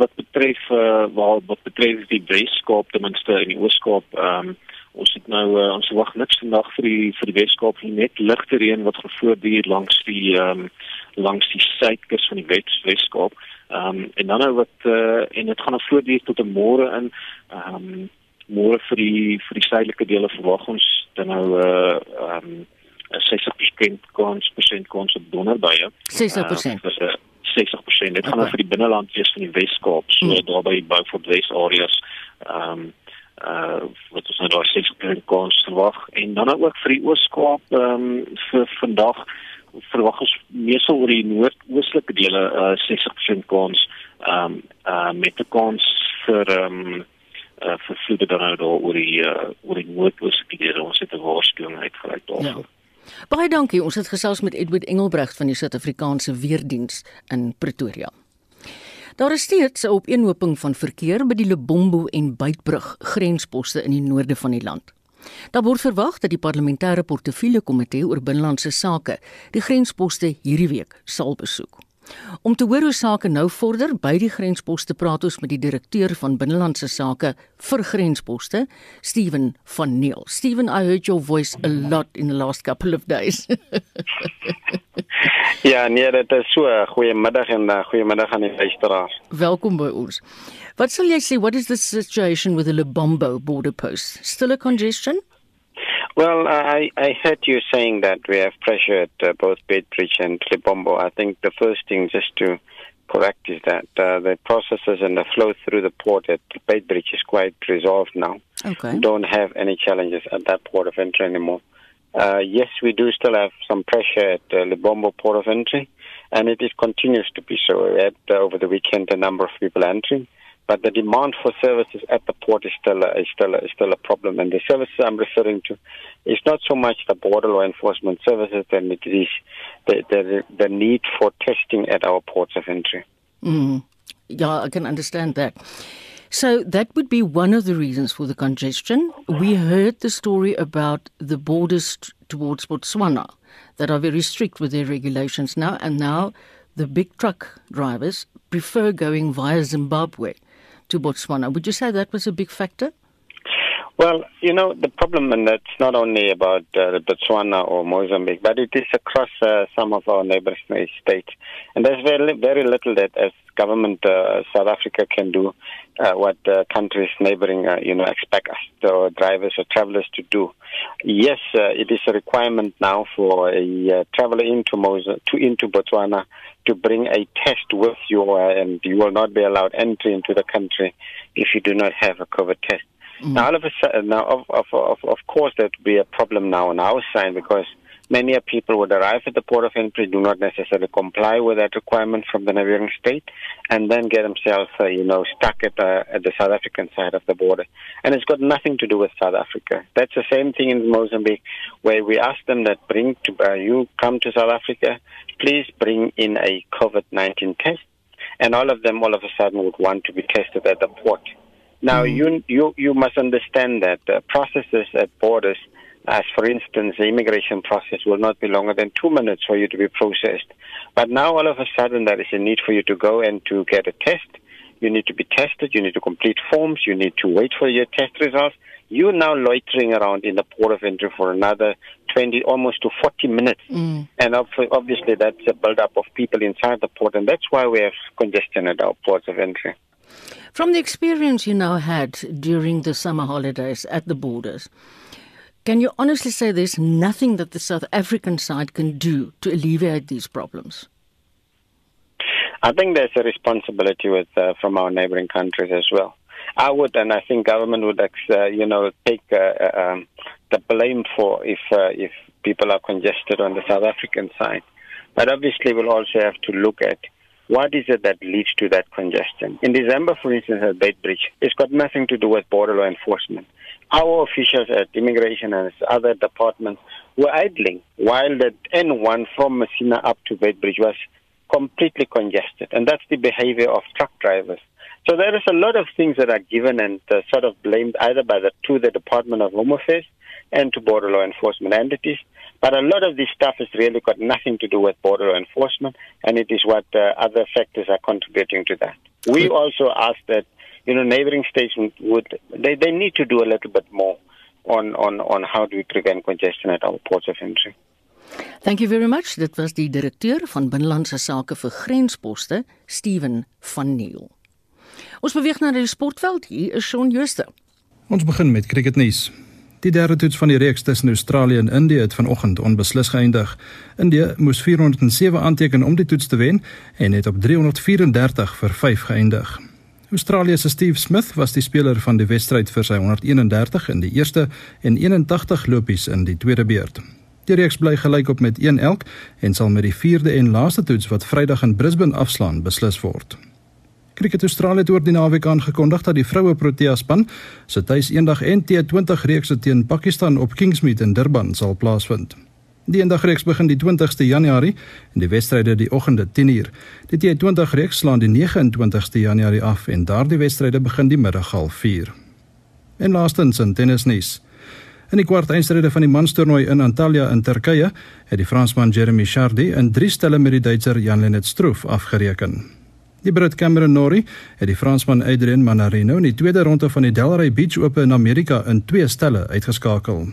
wat betref uh, waar wat betref die Weskaap ten minste in die Oos-Kaap ehm um, ons het nou uh, ons wag niks vandag vir die vir die Weskaap nie net ligte reën wat gevoorduur langs die ehm um, langs die suidkus van die Weskaap. Ehm um, en dan nou wat uh, en dit gaan nou voortduur tot 'n môre in ehm um, môre vir die vir die suidelike dele verwag ons dan nou uh, um, 60% kans persent kans op donderbuie. 60%. Uh, 60%. Dit gaan okay. nou vir die binneland wees van die Wes-Kaap, so hmm. daar by Beaufort West areas. Ehm um, uh wat ons nou daar 60% kans verwag en dan ook vir die Oos-Kaap ehm um, vir vandag verwag ons meestal oor die noordoostelike dele uh 60% kans ehm um, uh met 'n kans vir ehm um, uh vir vloede dan nou daar oor die uh oor die noordoostelike dele ons het 'n waarskuwing uitgereik daarvoor. Ja. Baie dankie. Ons het gesels met Edward Engelbrecht van die Suid-Afrikaanse Weerdiens in Pretoria. Daar is steeds 'n opeenhoping van verkeer by die Lebombo en Beitbrug grensposte in die noorde van die land. Daar word verwag dat die parlementêre portefeulje komitee oor binnelandse sake die grensposte hierdie week sal besoek. Om te hoor hoe sake nou vorder by die grensposte praat ons met die direkteur van binnelandse sake vir grensposte, Steven van Neel. Steven, I heard your voice a lot in the last couple of days. [LAUGHS] ja, nee, dit is so. Goeiemiddag en uh, goeiemiddag aan die luisteraars. Welkom by ons. Wat sal jy sê what is the situation with the Lebombo border post? Still a congestion? Well, I, I heard you saying that we have pressure at uh, both Bedbridge and Libombo. I think the first thing just to correct is that uh, the processes and the flow through the port at Bedbridge is quite resolved now. Okay. Don't have any challenges at that port of entry anymore. Uh, yes, we do still have some pressure at uh, Libombo port of entry, and it is continues to be so. We had uh, over the weekend a number of people entering but the demand for services at the port is still a, is still a, is still a problem. And the services I'm referring to is not so much the border law enforcement services, than it is the, the, the need for testing at our ports of entry. Mm. Yeah, I can understand that. So that would be one of the reasons for the congestion. We heard the story about the borders towards Botswana that are very strict with their regulations now, and now the big truck drivers prefer going via Zimbabwe to Botswana. Would you say that was a big factor? Well, you know, the problem, and that's not only about uh, Botswana or Mozambique, but it is across uh, some of our neighboring states. And there's very, very little that as government uh, South Africa can do uh, what countries neighboring, uh, you know, expect us, or drivers or travelers to do. Yes, uh, it is a requirement now for a traveler into Mos- to into Botswana to bring a test with you, and you will not be allowed entry into the country if you do not have a COVID test. Mm-hmm. Now, all of a sudden, now of, of of of course, that would be a problem now on our side because many people would arrive at the port of entry, do not necessarily comply with that requirement from the neighboring state, and then get themselves, uh, you know, stuck at the, at the South African side of the border. And it's got nothing to do with South Africa. That's the same thing in Mozambique, where we ask them that bring to, uh, you come to South Africa, please bring in a COVID-19 test. And all of them, all of a sudden, would want to be tested at the port. Now, mm. you, you, you must understand that the processes at borders as for instance, the immigration process will not be longer than two minutes for you to be processed. But now all of a sudden there is a need for you to go and to get a test. You need to be tested, you need to complete forms, you need to wait for your test results. You're now loitering around in the port of entry for another 20, almost to 40 minutes. Mm. And obviously that's a build-up of people inside the port, and that's why we have congestion at our ports of entry. From the experience you now had during the summer holidays at the borders, can you honestly say there's nothing that the South African side can do to alleviate these problems? I think there's a responsibility with uh, from our neighboring countries as well. I would, and I think government would, uh, you know, take uh, uh, um, the blame for if uh, if people are congested on the South African side. But obviously, we'll also have to look at what is it that leads to that congestion. In December, for instance, at Bridge, it's got nothing to do with border law enforcement our officials at immigration and other departments were idling while the N1 from Messina up to Bedbridge was completely congested. And that's the behavior of truck drivers. So there is a lot of things that are given and uh, sort of blamed either by the to the Department of Home Affairs and to border law enforcement entities. But a lot of this stuff has really got nothing to do with border enforcement, and it is what uh, other factors are contributing to that. We also ask that you know, neighboring states would they, they need to do a little bit more on, on, on how do we prevent congestion at our ports of entry. Thank you very much. Dit was die direkteur van binnelandse sake vir grensposte, Steven van Neel. Ons beweeg na die sportveld. Hier is Shaun Schuster. Ons begin met cricketnuus. Die derde toets van die reeks tussen Australië en Indië het vanoggend onbeslis geëindig. Indië moes 407 aanteken om die toets te wen en het op 334 vir 5 geëindig. Australië se Steve Smith was die speler van die wedstryd vir sy 131 in die eerste en 81 lopies in die tweede beurt. Die reeks bly gelyk op met 1 elk en sal met die vierde en laaste toets wat Vrydag in Brisbane afslaan beslis word. Cricket Australië het oor die naweek aangekondig dat die vroue Protea span se tuis eendag en T20 reeks teen Pakistan op Kingsmead in Durban sal plaasvind. Die eendag reeks begin die 20ste Januarie en die wedstryde die oggende 10uur. Die T20 reeks slaan die 29ste Januarie af en daardie wedstryde begin die middag half 4. En laastens in tennisnuus. In die kwart eindstryde van die manstoernooi in Antalya in Turkye het die Fransman Jeremy Chardy in 3 stelle met die Duitser Jan-Lennard Struff afgereken. Die Brit Cameron Norrie het die Fransman Adrien Manarino in die tweede ronde van die Delray Beach Open in Amerika in 2 stelle uitgeskakel.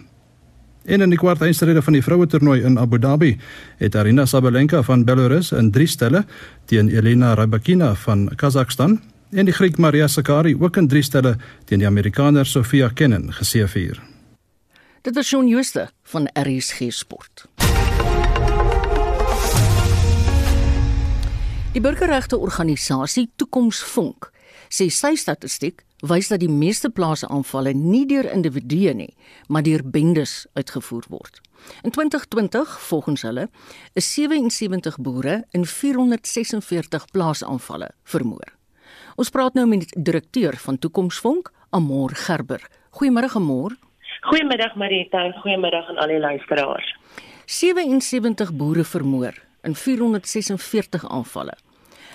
En in die kwart eindstryde van die vroue toernooi in Abu Dhabi het Arina Sabalenka van Belarus in 3 stelle teen Elena Rybakina van Kazakhstan en die Griek Maria Sakkari ook in 3 stelle teen die Amerikaner Sofia Kenin geseëvier. Dit was Shaun Jooste van RSG Sport. Die burgerregte organisasie Toekomsvonk sê sy statistiek wys dat die meeste plaasaanvalle nie deur individue nie, maar deur bendes uitgevoer word. In 2020, volgens hulle, is 77 boere in 446 plaasaanvalle vermoor. Ons praat nou met die direkteur van Toekomsvonk, Amor Gerber. Goeiemôre Amor. Goeiemiddag Marita en goeiemiddag aan al die luisteraars. 77 boere vermoor in 446 aanvalle.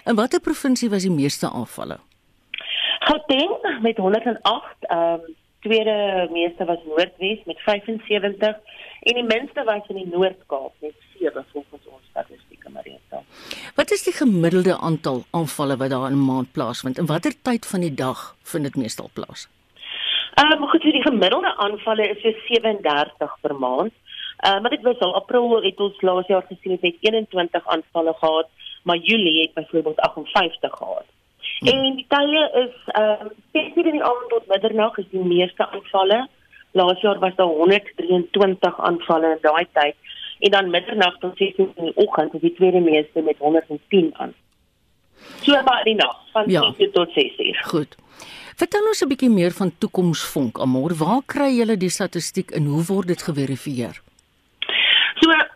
In watter provinsie was die meeste aanvalle? Gauteng met 108, ehm um, tweede meeste was Noordwes met 75 en die minste was in die Noord-Kaap met 7 volgens ons statistieke Marita. Wat is die gemiddelde aantal aanvalle wat daar in 'n maand plaasvind en watter tyd van die dag vind dit meestal plaas? Ehm um, goed, so die gemiddelde aanvalle is so 37 per maand. Uh, maar dit was al April het ons laas jaar gesien het met 21 aanvalle gehad, maar Julie het byvoorbeeld 58 gehad. Hmm. En die tye is ehm uh, 6:00 in die aand tot middernag is die meeste aanvalle. Laas jaar was daar 123 aanvalle in daai tyd en dan middernag tot 6:00 in die oggend is die tweede meeste met 110 aan. So maar die nag van 6:00 ja. tot 6:00. Goed. Vertel ons 'n bietjie meer van toekomsvonk. Amor, waar kry julle die statistiek en hoe word dit geverifieer?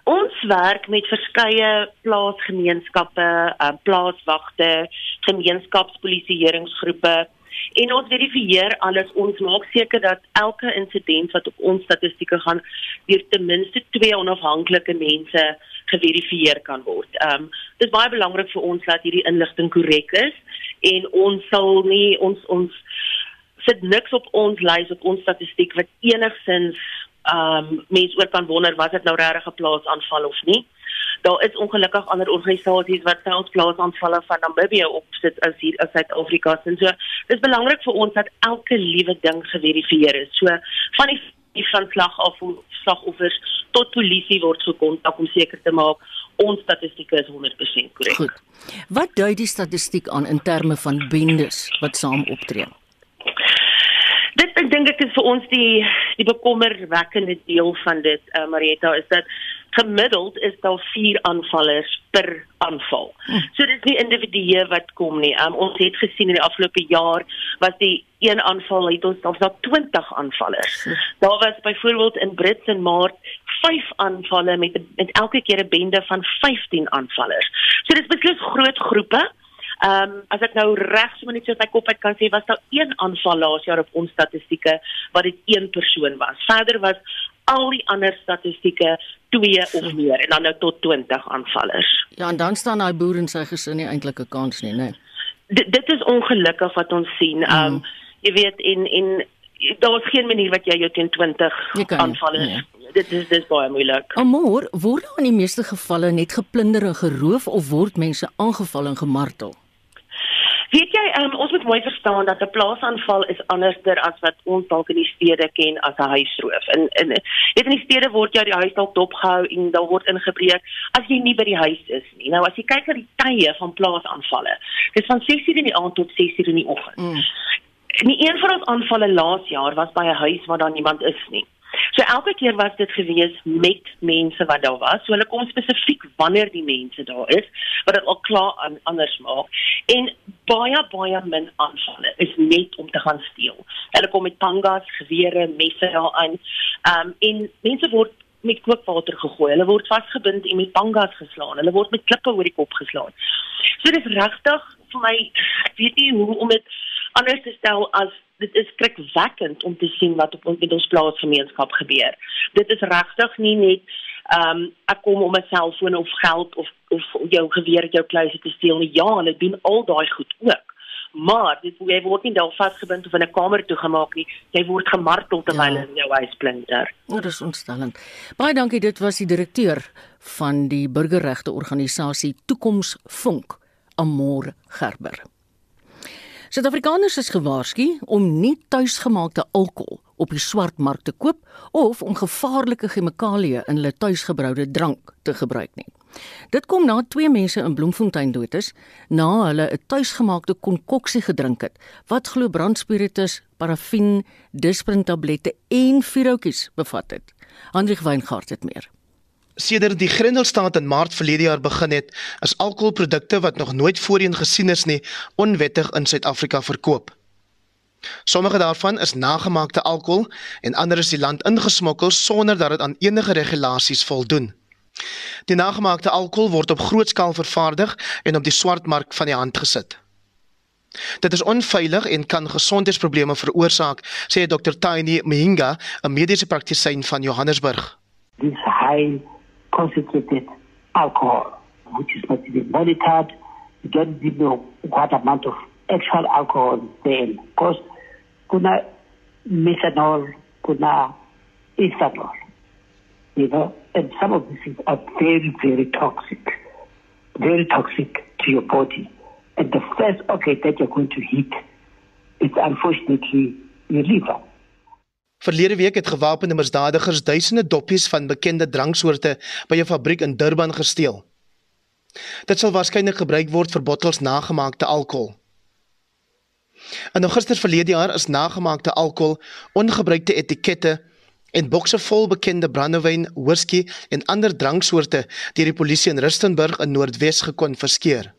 Ons werk met verskeie plaasgemeenskappe, uh, plaaswagte, gemeenskapspolisieeringsgroepe en ons verifieer alles. Ons maak seker dat elke insident wat op ons statistieke gaan deur ten minste twee onafhanklike mense geverifieer kan word. Ehm um, dit is baie belangrik vir ons dat hierdie inligting korrek is en ons sal nie ons ons sit niks op ons lys op ons statistiek wat enigsins ehm um, mense oor kan wonder was dit nou regtig 'n plaasaanval of nie. Daar is ongelukkig ander organisasies wat selfs plaasaanvalle van Namibië opsit as hier in Suid-Afrika. En so dis belangrik vir ons dat elke liewe ding geverifieer is. So van die die van slag af slagoffers tot polisie word gekontak om seker te maak ons statistieke is 100% korrek. Wat dui die statistiek aan in terme van bendes wat saam optree? Dit ek dink dit is vir ons die die bekommerwekkende deel van dit uh, Marietta is dat gemiddeld is daar 4 aanvallers per aanval. Hm. So dit is nie individue wat kom nie. Um, ons het gesien in die afgelope jaar was die een aanval het ons daar 20 aanvallers. Daar was byvoorbeeld in Brits en Maart 5 aanvalle met met elke keer 'n bende van 15 aanvallers. So dit is beslis groot groepe. Ehm um, as ek nou reg so net so uit my kop uit kan sê was daar een aanval laas jaar op ons statistieke wat dit een persoon was. Verder was al die ander statistieke twee of meer en dan nou tot 20 aanvallers. Ja, en dan staan daai boer en sy gesin nie eintlik 'n kans nie, né? Nee. Dit is ongelukkig wat ons sien. Ehm um, mm. jy weet en en daar is geen manier wat jy jou teen 20 aanvallers nee dit is dis baie moeilik. Amor, word in die meeste gevalle net geplunder en geroof of word mense aangeval en gemartel? Weet jy, um, ons moet mooi verstaan dat 'n plaasaanval is anderster as wat ons dalk in die stede ken as 'n huisroof. In in weet in die stede word jy die huis dalk dopgehou en daar word ingebreek as jy nie by die huis is nie. Nou as jy kyk na die tye van plaasaanvalle, dis van 6:00 in die aand tot 6:00 in die oggend. Mm. En een van ons aanvalle laas jaar was by 'n huis waar daar niemand is nie. So elke keer was dit gewees met mense wat daar was. So hulle kom spesifiek wanneer die mense daar is, wat dit al klaar aan anders maak. En baie baie min aanvalle is net om te gaan steel. Hulle kom met pangas, gewere, messe daaraan. Ehm um, en mense word met kookwater gegooi. Hulle word vasgebind en met pangas geslaan. Hulle word met klippe oor die kop geslaan. So dis regtig vir my ek weet nie hoe om dit anders te stel as dit is skrikwekkend om te sien wat op met ons plaasgemeenskap gebeur. Dit is regtig nie net ehm um, ek kom om 'n selfoon of geld of of jou geweer uit jou kluise te steel nie. Ja, hulle doen al daai goed ook. Maar dit jy word nie daar vasgebind of in 'n kamer toegemaak nie. Jy word gemartel terwyl ja. in jou huis splinter. Ja, dit is ontstellend. Baie dankie. Dit was die direkteur van die burgerregte organisasie Toekoms Vonk, Amor Gerber. Suid-Afrikaners is gewaarsku om nie tuisgemaakte alkohol op die swartmark te koop of om gevaarlike chemikalieë in hulle tuisgebroude drank te gebruik nie. Dit kom na twee mense in Bloemfontein dood is na hulle 'n tuisgemaakte konkoksie gedrink het wat glo brandspiritus, parafin, disprintablette en vuurhoutjies bevat het. Hendrik Weingart het meer. Sedert die Grendelstaat in Maart verlede jaar begin het, is alkoholprodukte wat nog nooit voorheen gesien is nie, onwettig in Suid-Afrika verkoop. Sommige daarvan is nagemaakte alkohol en ander is die land ingesmokkel sonder dat dit aan enige regulasies voldoen. Die nagemaakte alkohol word op groot skaal vervaardig en op die swartmark van die hand gesit. Dit is onveilig en kan gesondheidsprobleme veroorsaak, sê Dr. Tiny Mhinga, 'n mediese praktisyn van Johannesburg. Dis high concentrated alcohol, which is not even monitored. You don't even know what amount of actual alcohol there. Because kuna methanol, kuna ethanol, you know, and some of these things are very, very toxic, very toxic to your body. And the first organ that you're going to hit is unfortunately your liver. Verlede week het gewapende misdadigers duisende doppies van bekende dranksoorte by 'n fabriek in Durban gesteel. Dit sal waarskynlik gebruik word vir bottels nagemaakte alkohol. In Augustus verlede jaar is nagemaakte alkohol, ongebruikte etikette en bokse vol bekende brandewyn, whisky en ander dranksoorte deur die polisie in Rustenburg in Noordwes gekonfiskeer.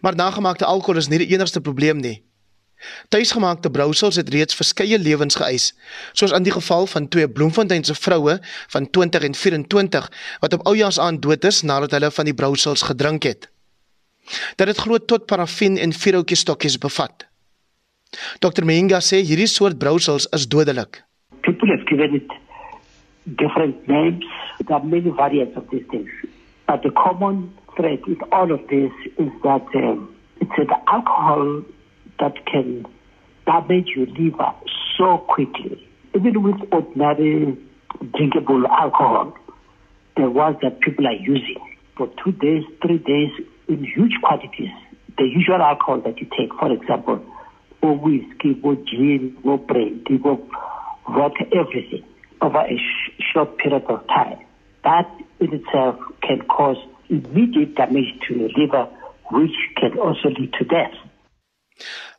Maar nagemaakte alkohol is nie die enigste probleem nie. Tuisgemaakte brousels het reeds verskeie lewens geëis, soos in die geval van twee Bloemfonteinse vroue van 20 en 24 wat op oujaarsaand dood is nadat hulle van die brousels gedrink het. Dit glo tot parafin en vuurhoutjie stokkies bevat. Dr. Menga sê hierdie soort brousels is dodelik. People have given it different names. There are many variants of these things. But the common thread with all of this is that um, it's an alcohol that can damage your liver so quickly. Even with ordinary drinkable alcohol, the ones that people are using for two days, three days in huge quantities, the usual alcohol that you take, for example, or whiskey, or gin, or brandy, or vodka, everything, over a sh- short period of time, that in itself can cause immediate damage to your liver, which can also lead to death.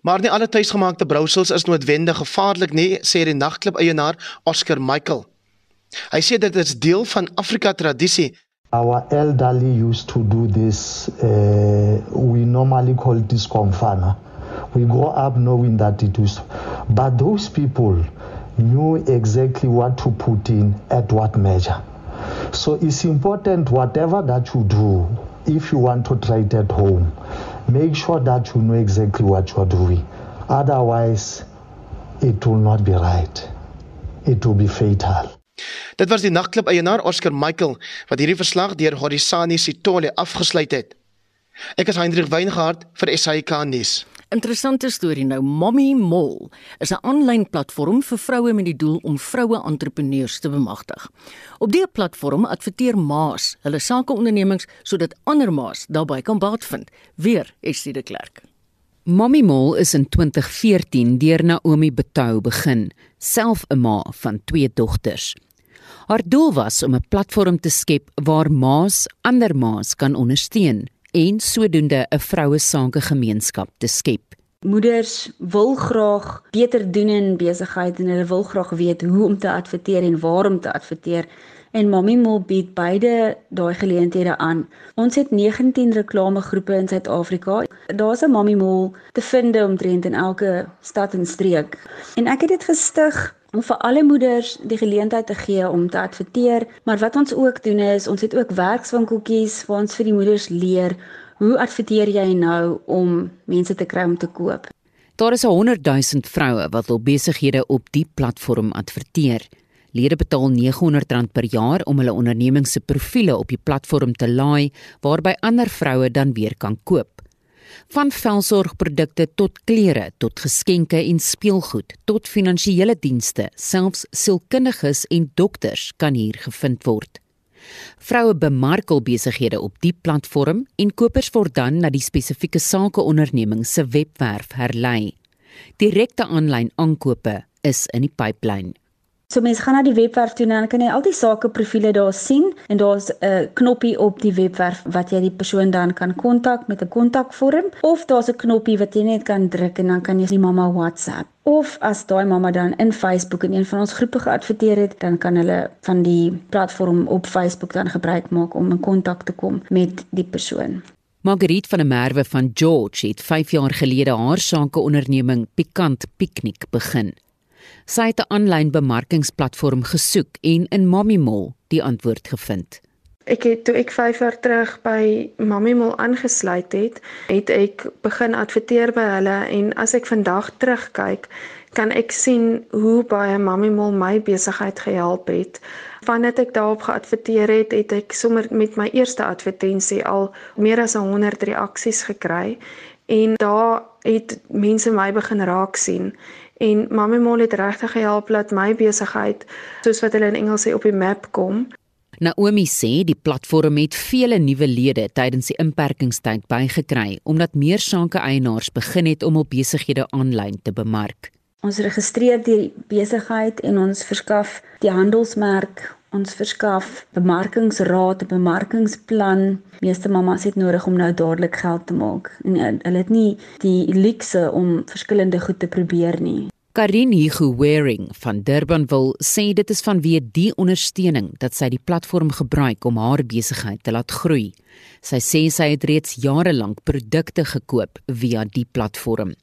Maar nie alle tuisgemaakte brousels is noodwendig gevaarlik nie, sê die nagklub eienaar Oscar Michael. Hy sê dit is deel van Afrika tradisie. Our elderly used to do this uh, we normally call this komfana. We grow up knowing that it is but those people knew exactly what to put in at what measure. So it's important whatever that you do if you want to try it at home make sure that you know exactly what you are doing. Otherwise, it will not be right. It will be fatal. Dit was die nagklub eienaar Oscar Michael wat hierdie verslag deur Horisani Sitole afgesluit het. Ek is Hendrik Weingart vir SAK nuus. Interessante storie nou. Mommy Mall is 'n aanlyn platform vir vroue met die doel om vroue entrepreneurs te bemagtig. Op die platform adverteer ma's hulle sakeondernemings sodat ander ma's daarbey kan baat vind. Weer Estie de Klerk. Mommy Mall is in 2014 deur Naomi Betou begin, self 'n ma van twee dogters. Haar doel was om 'n platform te skep waar ma's ander ma's kan ondersteun en sodoende 'n vroue sake gemeenskap te skep. Moeders wil graag beter doen in besigheid en hulle wil graag weet hoe om te adverteer en waar om te adverteer. En Mommy Mall bied beide daai geleenthede aan. Ons het 19 reklamegroepe in Suid-Afrika. Daar's 'n Mommy Mall te vind omtrent in elke stad en streek. En ek het dit gestig om vir alle moeders die geleentheid te gee om te adverteer, maar wat ons ook doen is ons het ook werkswinkeltjies waar ons vir die moeders leer hoe adverteer jy nou om mense te kry om te koop. Daar is 100 000 vroue wat hul besighede op die platform adverteer. Lede betaal R900 per jaar om hulle onderneming se profile op die platform te laai waarby ander vroue dan weer kan koop. Van velsorgprodukte tot klere, tot geskenke en speelgoed, tot finansiële dienste, selfs sielkundiges en dokters kan hier gevind word. Vroue bemark hul besighede op die platform en kopers word dan na die spesifieke sakeonderneming se webwerf herlei. Direkte aanlyn aankope is in die pipeline. So mense gaan na die webwerf toe en dan kan jy al die sakeprofiele daar sien en daar's 'n knoppie op die webwerf wat jy die persoon dan kan kontak met 'n kontakvorm of daar's 'n knoppie wat jy net kan druk en dan kan jy die mamma WhatsApp. Of as daai mamma dan in Facebook in een van ons groepe geadverteer het, dan kan hulle van die platform op Facebook dan gebruik maak om in kontak te kom met die persoon. Margriet van der Merwe van George het 5 jaar gelede haar sakeonderneming Pikant Piknik begin. Sy het 'n aanlyn bemarkingsplatform gesoek en in Mommy Mall die antwoord gevind. Ek het toe ek 5 jaar terug by Mommy Mall aangesluit het, het ek begin adverteer by hulle en as ek vandag terugkyk, kan ek sien hoe baie Mommy Mall my besigheid gehelp het. Vandat ek daarop geadverteer het, het ek sommer met my eerste advertensie al meer as 100 reaksies gekry en daar het mense my begin raak sien en Mommy Mall het regtig gehelp dat my besigheid soos wat hulle in Engels sê op die map kom. Naomi sê die platform het vele nuwe lede tydens die inperkingstyd bygekry omdat meer sake eienaars begin het om op besighede aanlyn te bemark. Ons registreer die besigheid en ons verskaf die handelsmerk, ons verskaf bemarkingsraad, 'n bemarkingsplan. Meeste mammas het nodig om nou dadelik geld te maak en hulle het nie die luukse om verskillende goed te probeer nie. Karin Hugo Waring van Durbanville sê dit is vanweë die ondersteuning dat sy die platform gebruik om haar besigheid te laat groei. Sy sê sy het reeds jare lank produkte gekoop via die platform.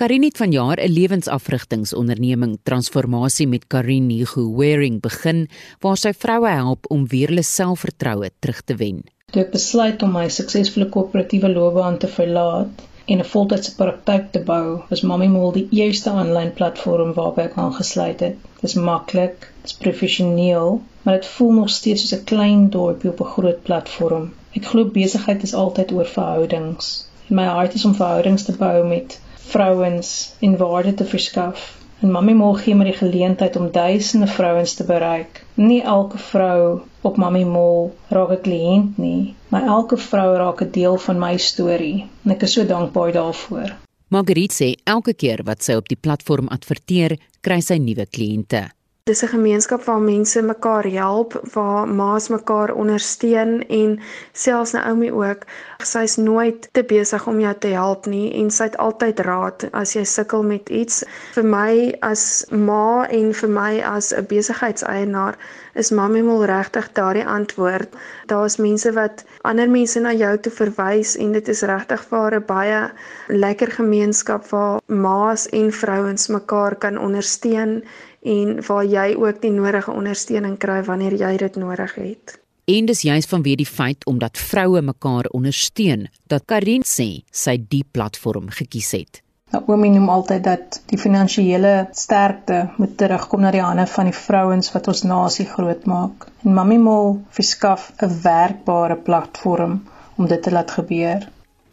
Karin het vanjaar 'n lewensafrigtingsonderneming Transformasie met Karin Hugo Waring begin waar sy vroue help om weer hulle selfvertroue terug te wen. Toe ek besluit om my suksesvolle koöperatiewe loopbaan te verlaat, en 'n voltydse praktyk te bou, was Mommy Mall die eerste aanlyn platform waarby ek aangesluit het. Dit is maklik, dit is professioneel, maar dit voel nog steeds soos 'n klein dorpie op 'n groot platform. Ek glo besigheid is altyd oor verhoudings. En my hart is om verhoudings te bou met vrouens en waarde te verskaf. En Mommy Mall gee my die geleentheid om duisende vrouens te bereik. Nie elke vrou op Mommy Mall raak 'n kliënt nie, maar elke vrou raak 'n deel van my storie en ek is so dankbaar daarvoor. Margriet sê elke keer wat sy op die platform adverteer, kry sy nuwe kliënte. Dis 'n gemeenskap waar mense mekaar help, waar ma's mekaar ondersteun en selfs Naomi ook. Sy's nooit te besig om jou te help nie en sy het altyd raad as jy sukkel met iets. Vir my as ma en vir my as 'n besigheidseienaar is Mommy Mall regtig daardie antwoord. Daar's mense wat ander mense na jou toe verwys en dit is regtig vir 'n baie lekker gemeenskap waar ma's en vrouens mekaar kan ondersteun en waar jy ook die nodige ondersteuning kry wanneer jy dit nodig het. En dis juist vanweë die feit omdat vroue mekaar ondersteun dat Karin sê sy die platform gekies het. Naomi noem altyd dat die finansiële sterkte moet terugkom na die hande van die vrouens wat ons nasie groot maak. En Mami Mall verskaf 'n werkbare platform om dit te laat gebeur.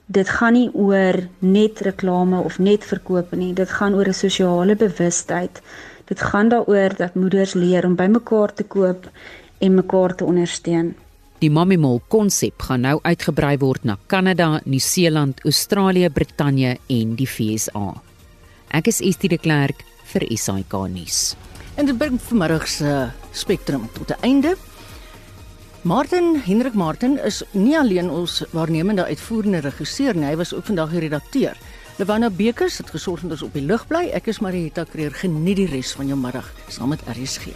Dit gaan nie oor net reklame of net verkope nie, dit gaan oor 'n sosiale bewustheid Dit gaan daaroor dat moeders leer om bymekaar te koop en mekaar te ondersteun. Die Mommy Mall konsep gaan nou uitgebrei word na Kanada, Nieu-Seeland, Australië, Brittanje en die VSA. Ek is Estie de Klerk vir SAK nuus. En dit bring vanmiddag se spektrum tot 'n einde. Martin Hendrik Martin is nie alleen ons waarnemende uitvoerende regisseur nie, hy was ook vandag die redakteur. Lewana Bekers het gesorg dat ons op die lug bly. Ek is Marita Kreer. Geniet die res van jou middag saam met RSG.